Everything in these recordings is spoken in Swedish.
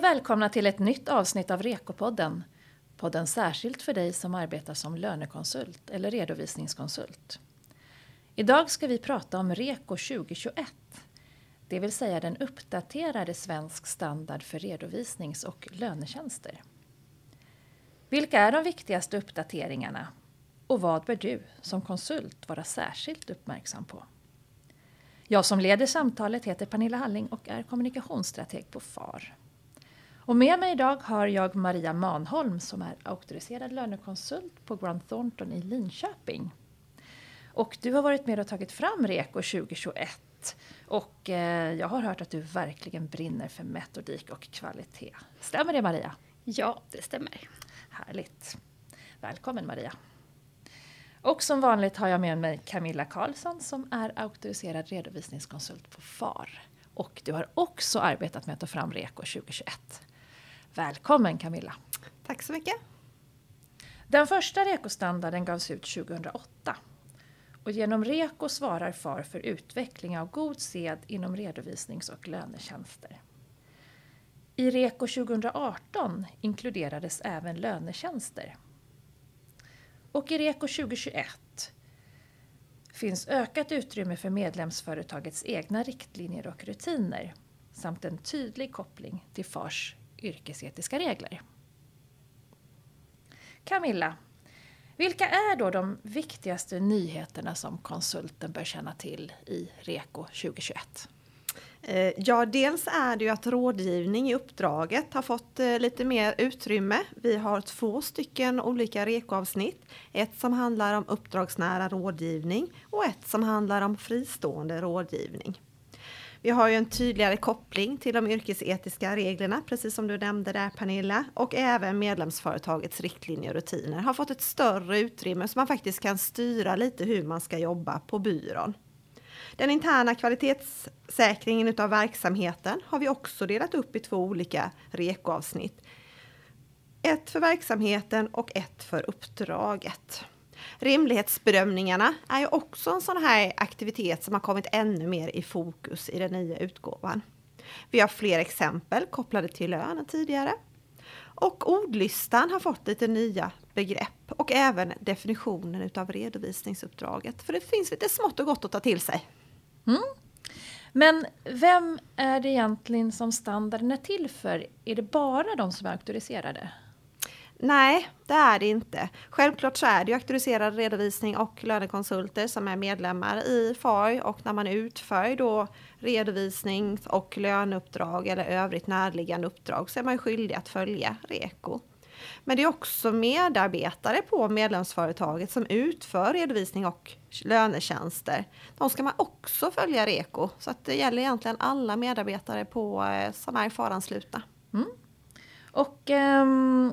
och välkomna till ett nytt avsnitt av Rekopodden. Podden särskilt för dig som arbetar som lönekonsult eller redovisningskonsult. Idag ska vi prata om REKO 2021. Det vill säga den uppdaterade svensk standard för redovisnings och lönetjänster. Vilka är de viktigaste uppdateringarna? Och vad bör du som konsult vara särskilt uppmärksam på? Jag som leder samtalet heter Pernilla Halling och är kommunikationsstrateg på FAR. Och med mig idag har jag Maria Manholm som är auktoriserad lönekonsult på Grant Thornton i Linköping. Och du har varit med och tagit fram REKO 2021. Och eh, jag har hört att du verkligen brinner för metodik och kvalitet. Stämmer det Maria? Ja, det stämmer. Härligt. Välkommen Maria. Och som vanligt har jag med mig Camilla Karlsson som är auktoriserad redovisningskonsult på FAR. Och du har också arbetat med att ta fram REKO 2021. Välkommen Camilla! Tack så mycket! Den första REKO-standarden gavs ut 2008. Och genom REKO svarar FAR för utveckling av god sed inom redovisnings och lönetjänster. I REKO 2018 inkluderades även lönetjänster. Och i REKO 2021 finns ökat utrymme för medlemsföretagets egna riktlinjer och rutiner samt en tydlig koppling till FARs yrkesetiska regler. Camilla, vilka är då de viktigaste nyheterna som konsulten bör känna till i REKO 2021? Eh, ja, dels är det ju att rådgivning i uppdraget har fått eh, lite mer utrymme. Vi har två stycken olika REKO-avsnitt. Ett som handlar om uppdragsnära rådgivning och ett som handlar om fristående rådgivning. Vi har ju en tydligare koppling till de yrkesetiska reglerna, precis som du nämnde där Pernilla, och även medlemsföretagets riktlinjer och rutiner har fått ett större utrymme så man faktiskt kan styra lite hur man ska jobba på byrån. Den interna kvalitetssäkringen utav verksamheten har vi också delat upp i två olika REKO-avsnitt. Ett för verksamheten och ett för uppdraget. Rimlighetsbedömningarna är ju också en sån här aktivitet som har kommit ännu mer i fokus i den nya utgåvan. Vi har fler exempel kopplade till lön än tidigare. Och ordlistan har fått lite nya begrepp och även definitionen utav redovisningsuppdraget. För det finns lite smått och gott att ta till sig. Mm. Men vem är det egentligen som standarden är till för? Är det bara de som är auktoriserade? Nej, det är det inte. Självklart så är det ju auktoriserad redovisning och lönekonsulter som är medlemmar i FAR och när man utför då redovisnings och löneuppdrag eller övrigt närliggande uppdrag så är man skyldig att följa REKO. Men det är också medarbetare på medlemsföretaget som utför redovisning och lönetjänster. De ska man också följa REKO så att det gäller egentligen alla medarbetare på, eh, som är FAR-anslutna. Mm. Och um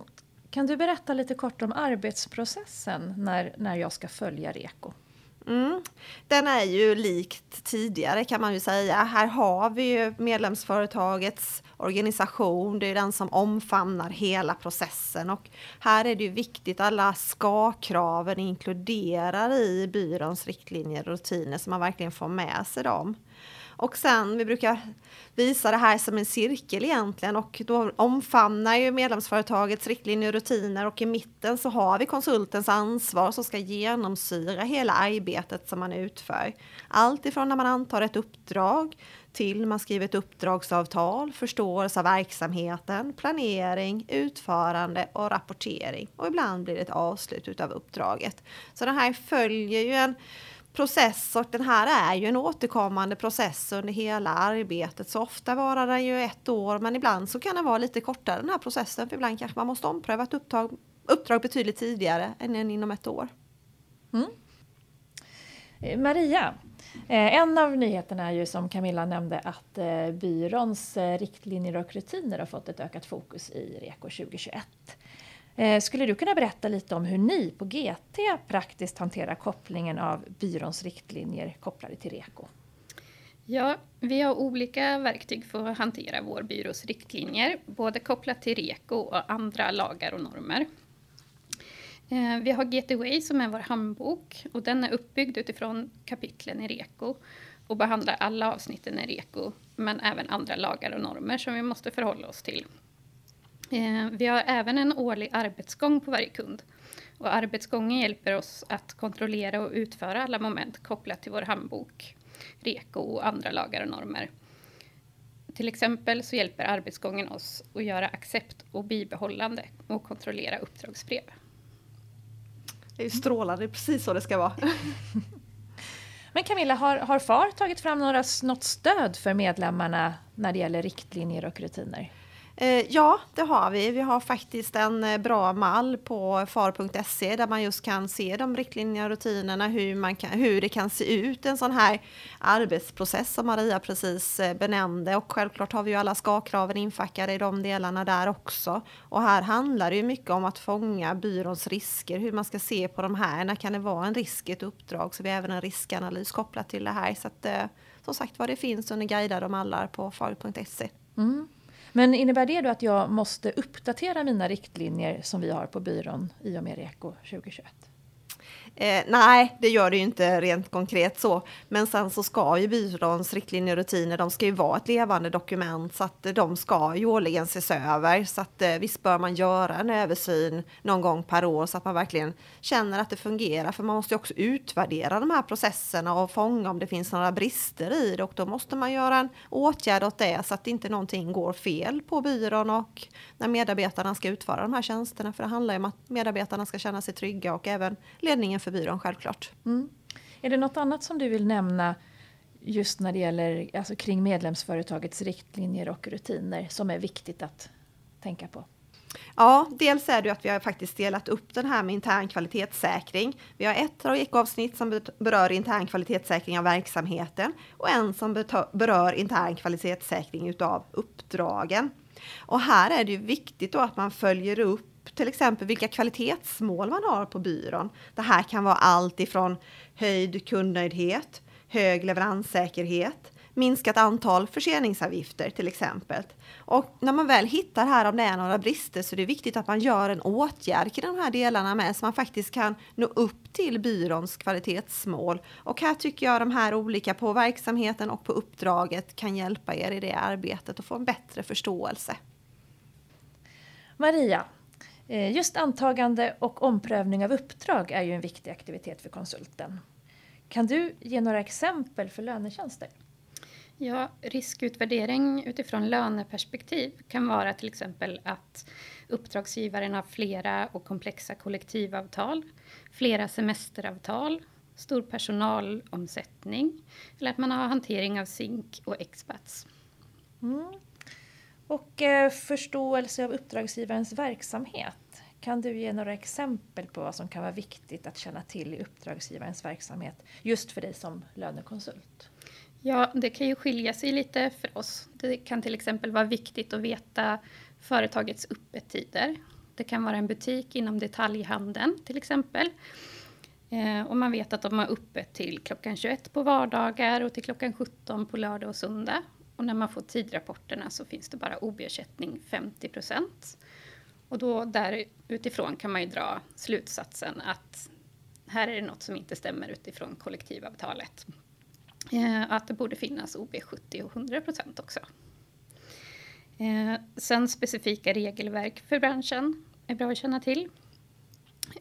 kan du berätta lite kort om arbetsprocessen när, när jag ska följa REKO? Mm. Den är ju likt tidigare kan man ju säga. Här har vi ju medlemsföretagets organisation. Det är den som omfamnar hela processen och här är det ju viktigt alla ska-kraven inkluderar i byråns riktlinjer och rutiner så man verkligen får med sig dem. Och sen, vi brukar visa det här som en cirkel egentligen och då omfamnar ju medlemsföretagets riktlinjer och rutiner och i mitten så har vi konsultens ansvar som ska genomsyra hela arbetet som man utför. Allt ifrån när man antar ett uppdrag till man skriver ett uppdragsavtal, förståelse av verksamheten, planering, utförande och rapportering. Och ibland blir det ett avslut utav uppdraget. Så det här följer ju en process och den här är ju en återkommande process under hela arbetet. Så ofta varar den ju ett år men ibland så kan den vara lite kortare den här processen. För ibland kanske man måste ompröva ett uppdrag, uppdrag betydligt tidigare än inom ett år. Mm. Eh, Maria, eh, en av nyheterna är ju som Camilla nämnde att eh, byråns riktlinjer och rutiner har fått ett ökat fokus i REKO 2021. Eh, skulle du kunna berätta lite om hur ni på GT praktiskt hanterar kopplingen av byråns riktlinjer kopplade till REKO? Ja, vi har olika verktyg för att hantera vår byrås riktlinjer, både kopplat till REKO och andra lagar och normer. Eh, vi har GTWay som är vår handbok och den är uppbyggd utifrån kapitlen i REKO och behandlar alla avsnitten i REKO, men även andra lagar och normer som vi måste förhålla oss till. Eh, vi har även en årlig arbetsgång på varje kund. Och arbetsgången hjälper oss att kontrollera och utföra alla moment kopplat till vår handbok, REKO och andra lagar och normer. Till exempel så hjälper arbetsgången oss att göra accept och bibehållande och kontrollera uppdragsbrev. Det är strålande, det är precis så det ska vara. Men Camilla, har, har FAR tagit fram några, något stöd för medlemmarna när det gäller riktlinjer och rutiner? Eh, ja, det har vi. Vi har faktiskt en eh, bra mall på far.se där man just kan se de riktlinjerna och rutinerna, hur, man kan, hur det kan se ut en sån här arbetsprocess som Maria precis eh, benämnde. Och självklart har vi ju alla ska-kraven infackade i de delarna där också. Och här handlar det ju mycket om att fånga byråns risker, hur man ska se på de här. När kan det vara en risk i ett uppdrag? Så vi har även en riskanalys kopplat till det här. Så att, som sagt var, det finns under guidade mallar på far.se. Mm. Men innebär det då att jag måste uppdatera mina riktlinjer som vi har på byrån i och med REKO 2021? Eh, nej, det gör det ju inte rent konkret så. Men sen så ska ju byråns riktlinjer och rutiner, de ska ju vara ett levande dokument så att eh, de ska ju årligen ses över. Så att eh, visst bör man göra en översyn någon gång per år så att man verkligen känner att det fungerar. För man måste ju också utvärdera de här processerna och fånga om det finns några brister i det och då måste man göra en åtgärd åt det så att inte någonting går fel på byrån och när medarbetarna ska utföra de här tjänsterna. För det handlar ju om att medarbetarna ska känna sig trygga och även ledningen för byrån självklart. Mm. Är det något annat som du vill nämna just när det gäller alltså kring medlemsföretagets riktlinjer och rutiner som är viktigt att tänka på? Ja, dels är det ju att vi har faktiskt delat upp den här med intern kvalitetssäkring. Vi har ett avsnitt som berör intern kvalitetssäkring av verksamheten och en som berör intern kvalitetssäkring utav uppdragen. Och här är det ju viktigt då att man följer upp till exempel vilka kvalitetsmål man har på byrån. Det här kan vara allt ifrån höjd kundnöjdhet, hög leveranssäkerhet, minskat antal förseningsavgifter till exempel. Och när man väl hittar här om det är några brister så är det viktigt att man gör en åtgärd kring de här delarna med så man faktiskt kan nå upp till byråns kvalitetsmål. Och här tycker jag de här olika på verksamheten och på uppdraget kan hjälpa er i det arbetet och få en bättre förståelse. Maria, just antagande och omprövning av uppdrag är ju en viktig aktivitet för konsulten. Kan du ge några exempel för lönetjänster? Ja, riskutvärdering utifrån löneperspektiv kan vara till exempel att uppdragsgivaren har flera och komplexa kollektivavtal, flera semesteravtal, stor personalomsättning eller att man har hantering av SINK och expats. Mm. Och eh, förståelse av uppdragsgivarens verksamhet. Kan du ge några exempel på vad som kan vara viktigt att känna till i uppdragsgivarens verksamhet just för dig som lönekonsult? Ja, det kan ju skilja sig lite för oss. Det kan till exempel vara viktigt att veta företagets öppettider. Det kan vara en butik inom detaljhandeln till exempel. Eh, och man vet att de har öppet till klockan 21 på vardagar och till klockan 17 på lördag och söndag. Och när man får tidrapporterna så finns det bara OB-ersättning 50 procent. Och då där utifrån kan man ju dra slutsatsen att här är det något som inte stämmer utifrån kollektivavtalet. Eh, att det borde finnas OB 70 och 100 procent också. Eh, sen specifika regelverk för branschen är bra att känna till.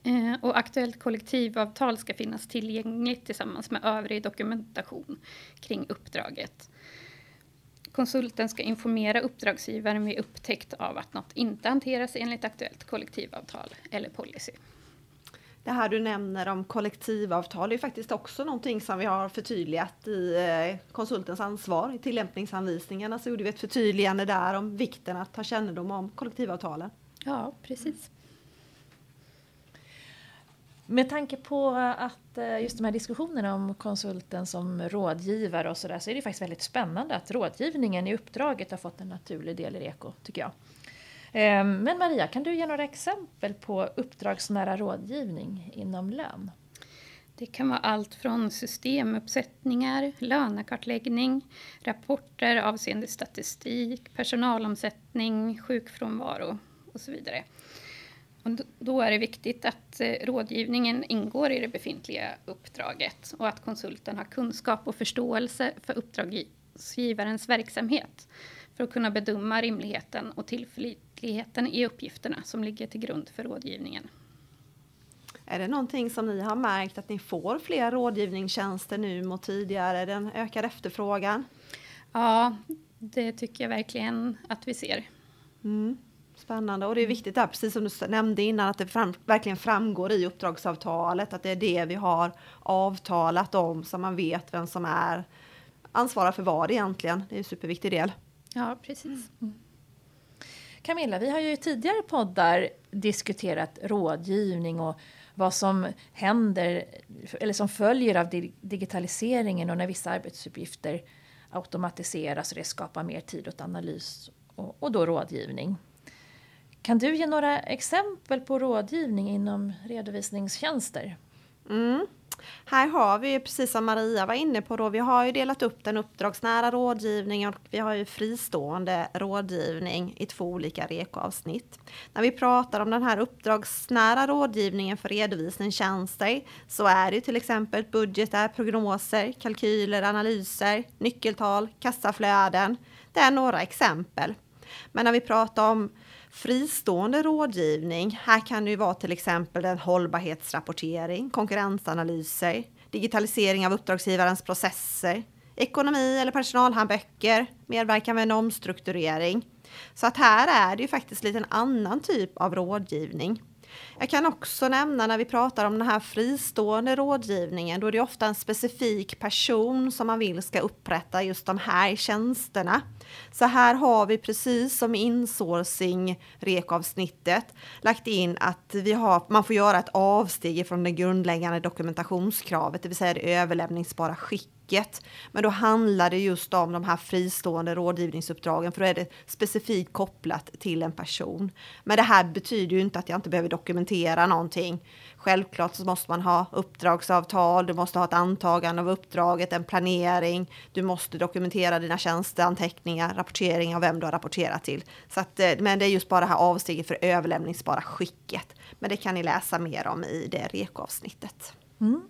Eh, och aktuellt kollektivavtal ska finnas tillgängligt tillsammans med övrig dokumentation kring uppdraget. Konsulten ska informera uppdragsgivaren vid upptäckt av att något inte hanteras enligt aktuellt kollektivavtal eller policy. Det här du nämner om kollektivavtal är faktiskt också någonting som vi har förtydligat i eh, konsultens ansvar. I tillämpningsanvisningarna så gjorde vi ett förtydligande där om vikten att ta kännedom om kollektivavtalen. Ja, precis. Med tanke på att eh, just de här diskussionerna om konsulten som rådgivare och sådär så är det faktiskt väldigt spännande att rådgivningen i uppdraget har fått en naturlig del i REKO, tycker jag. Ehm, men Maria, kan du ge några exempel på uppdragsnära rådgivning inom lön? Det kan vara allt från systemuppsättningar, lönekartläggning, rapporter avseende statistik, personalomsättning, sjukfrånvaro och så vidare. Och då är det viktigt att eh, rådgivningen ingår i det befintliga uppdraget och att konsulten har kunskap och förståelse för uppdragsgivarens verksamhet. för att kunna bedöma rimligheten och tillförlitligheten i uppgifterna som ligger till grund för rådgivningen. Är det någonting som ni har märkt att ni får fler rådgivningstjänster nu mot tidigare, den ökade efterfrågan? Ja, det tycker jag verkligen att vi ser. Mm. Spännande och det är viktigt där, precis som du nämnde innan, att det fram, verkligen framgår i uppdragsavtalet att det är det vi har avtalat om så man vet vem som är ansvarar för vad egentligen. Det är en superviktig del. Ja, precis. Mm. Camilla, vi har ju i tidigare poddar diskuterat rådgivning och vad som händer eller som följer av digitaliseringen och när vissa arbetsuppgifter automatiseras och det skapar mer tid åt analys och, och då rådgivning. Kan du ge några exempel på rådgivning inom redovisningstjänster? Mm. Här har vi ju, precis som Maria var inne på, då, vi har ju delat upp den uppdragsnära rådgivningen och vi har ju fristående rådgivning i två olika rekoavsnitt. När vi pratar om den här uppdragsnära rådgivningen för redovisningstjänster så är det till exempel budgetar, prognoser, kalkyler, analyser, nyckeltal, kassaflöden. Det är några exempel. Men när vi pratar om fristående rådgivning. Här kan det ju vara till exempel en hållbarhetsrapportering, konkurrensanalyser, digitalisering av uppdragsgivarens processer, ekonomi eller personalhandböcker, medverkan med en omstrukturering. Så att här är det ju faktiskt lite en annan typ av rådgivning. Jag kan också nämna när vi pratar om den här fristående rådgivningen, då är det ofta en specifik person som man vill ska upprätta just de här tjänsterna. Så här har vi precis som insourcing rekavsnittet lagt in att vi har, man får göra ett avsteg från det grundläggande dokumentationskravet, det vill säga det överlämningsbara skick facket. Men då handlar det just om de här fristående rådgivningsuppdragen för då är det specifikt kopplat till en person. Men det här betyder ju inte att jag inte behöver dokumentera någonting. Självklart så måste man ha uppdragsavtal, du måste ha ett antagande av uppdraget, en planering, du måste dokumentera dina tjänsteanteckningar, rapportering av vem du har rapporterat till. Så att, eh, men det är just bara det här avsteget för överlämningsbara skicket. Men det kan ni läsa mer om i det REKO-avsnittet. Mm.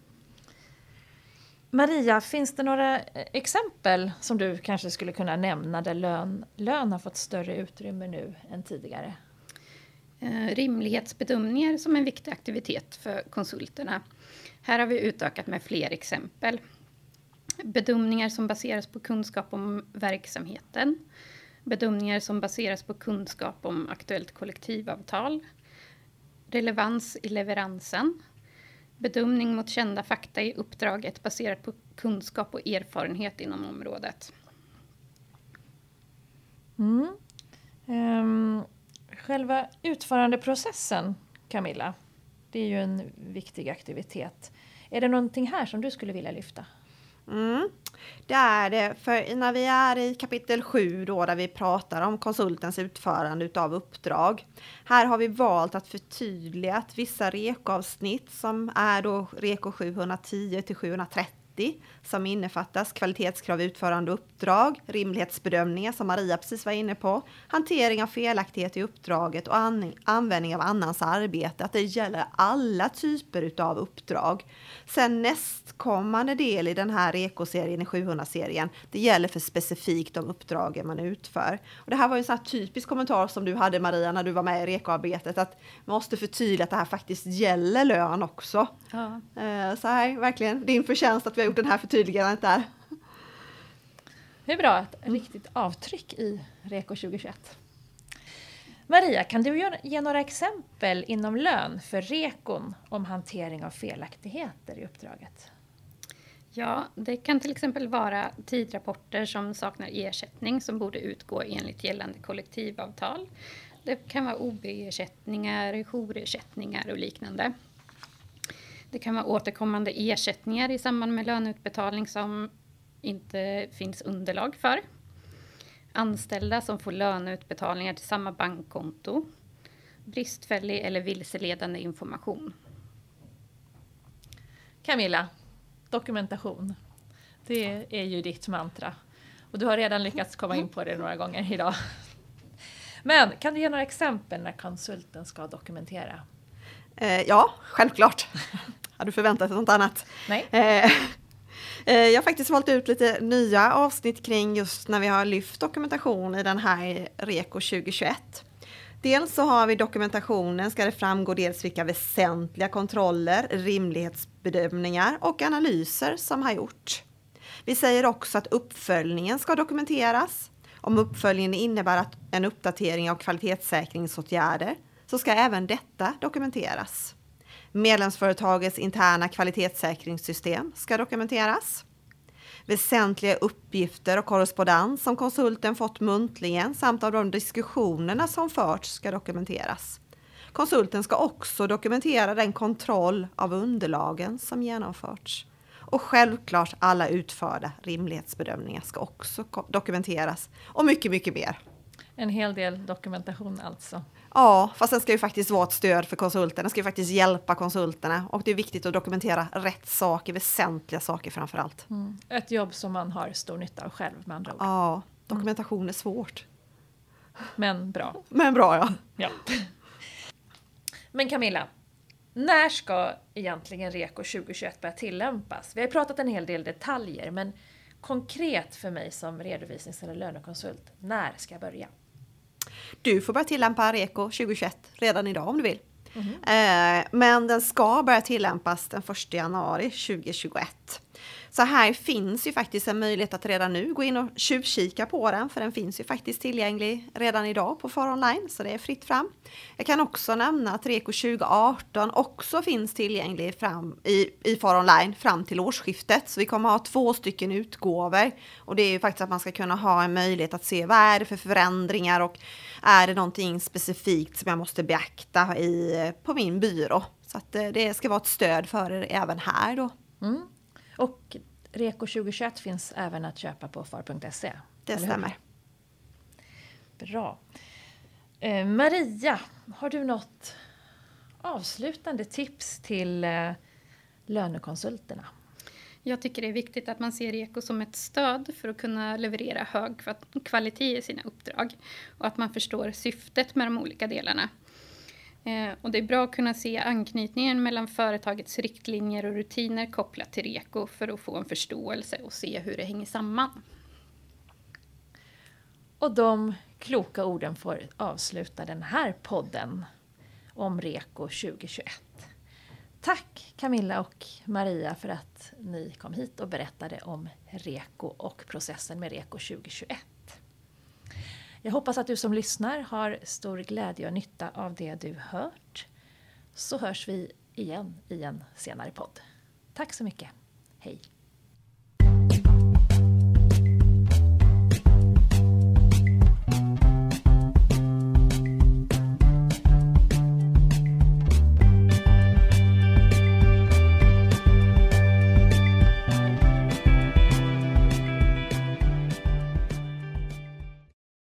Maria, finns det några eh, exempel som du kanske skulle kunna nämna där lön, lön har fått större utrymme nu än tidigare? Eh, rimlighetsbedömningar som en viktig aktivitet för konsulterna. Här har vi utökat med fler exempel. Bedömningar som baseras på kunskap om verksamheten. Bedömningar som baseras på kunskap om aktuellt kollektivavtal. Relevans i leveransen Bedömning mot kända fakta i uppdraget baserat på kunskap och erfarenhet inom området. Mm. Um, själva utförandeprocessen, Camilla, det är ju en viktig aktivitet. Är det någonting här som du skulle vilja lyfta? Mm. Det är det, för när vi är i kapitel 7 då där vi pratar om konsultens utförande utav uppdrag. Här har vi valt att förtydliga att vissa rekoavsnitt som är då reko 710 till 730 som innefattas kvalitetskrav, utförande uppdrag, rimlighetsbedömningar som Maria precis var inne på, hantering av felaktighet i uppdraget och an användning av annans arbete. Att det gäller alla typer utav uppdrag. Sen nästkommande del i den här ekoserien, i 700-serien, det gäller för specifikt de uppdragen man utför. Och det här var ju en sån här typisk kommentar som du hade Maria när du var med i rekoarbetet, att man måste förtydliga att det här faktiskt gäller lön också. Ja. Eh, så här, verkligen din förtjänst att vi har gjort den här förtydligandet där. Det är bra, ett riktigt avtryck i REKO 2021. Maria, kan du ge några exempel inom lön för rekon om hantering av felaktigheter i uppdraget? Ja, det kan till exempel vara tidrapporter som saknar ersättning som borde utgå enligt gällande kollektivavtal. Det kan vara OB-ersättningar, jourersättningar och liknande. Det kan vara återkommande ersättningar i samband med löneutbetalning som inte finns underlag för. Anställda som får löneutbetalningar till samma bankkonto. Bristfällig eller vilseledande information. Camilla, dokumentation. Det är ju ditt mantra. Och du har redan lyckats komma in på det några gånger idag. Men kan du ge några exempel när konsulten ska dokumentera? Eh, ja, självklart. Har du förväntat dig något annat? Nej. Eh, Eh, jag har faktiskt valt ut lite nya avsnitt kring just när vi har lyft dokumentation i den här REKO 2021. Dels så har vi dokumentationen, ska det framgå dels vilka väsentliga kontroller, rimlighetsbedömningar och analyser som har gjorts. Vi säger också att uppföljningen ska dokumenteras. Om uppföljningen innebär att en uppdatering av kvalitetssäkringsåtgärder så ska även detta dokumenteras. Medlemsföretagets interna kvalitetssäkringssystem ska dokumenteras. Väsentliga uppgifter och korrespondens som konsulten fått muntligen samt av de diskussionerna som förts ska dokumenteras. Konsulten ska också dokumentera den kontroll av underlagen som genomförts. Och självklart alla utförda rimlighetsbedömningar ska också dokumenteras. Och mycket, mycket mer. En hel del dokumentation alltså. Ja, fast den ska ju faktiskt vara ett stöd för konsulterna. Den ska ju faktiskt hjälpa konsulterna. Och det är viktigt att dokumentera rätt saker, väsentliga saker framför allt. Mm. Ett jobb som man har stor nytta av själv med andra ord. Ja, dokumentation är svårt. Men bra. Men bra ja. ja. Men Camilla, när ska egentligen REKO 2021 börja tillämpas? Vi har pratat en hel del detaljer, men konkret för mig som redovisnings eller lönekonsult, när ska jag börja? Du får börja tillämpa REKO 2021 redan idag om du vill. Mm -hmm. Men den ska börja tillämpas den 1 januari 2021. Så här finns ju faktiskt en möjlighet att redan nu gå in och tjuvkika på den, för den finns ju faktiskt tillgänglig redan idag på FAR Online, så det är fritt fram. Jag kan också nämna att REKO 2018 också finns tillgänglig fram i, i FAR Online fram till årsskiftet, så vi kommer ha två stycken utgåvor. Och det är ju faktiskt att man ska kunna ha en möjlighet att se vad är det för förändringar och är det någonting specifikt som jag måste beakta i, på min byrå. Så att eh, det ska vara ett stöd för er även här då. Mm. Och Reko 2021 finns även att köpa på far.se. Det stämmer. Bra. Eh, Maria, har du något avslutande tips till eh, lönekonsulterna? Jag tycker det är viktigt att man ser Eko som ett stöd för att kunna leverera hög kvalitet i sina uppdrag och att man förstår syftet med de olika delarna. Eh, och det är bra att kunna se anknytningen mellan företagets riktlinjer och rutiner kopplat till REKO för att få en förståelse och se hur det hänger samman. Och de kloka orden får avsluta den här podden om REKO 2021. Tack Camilla och Maria för att ni kom hit och berättade om REKO och processen med REKO 2021. Jag hoppas att du som lyssnar har stor glädje och nytta av det du hört. Så hörs vi igen i en senare podd. Tack så mycket. Hej!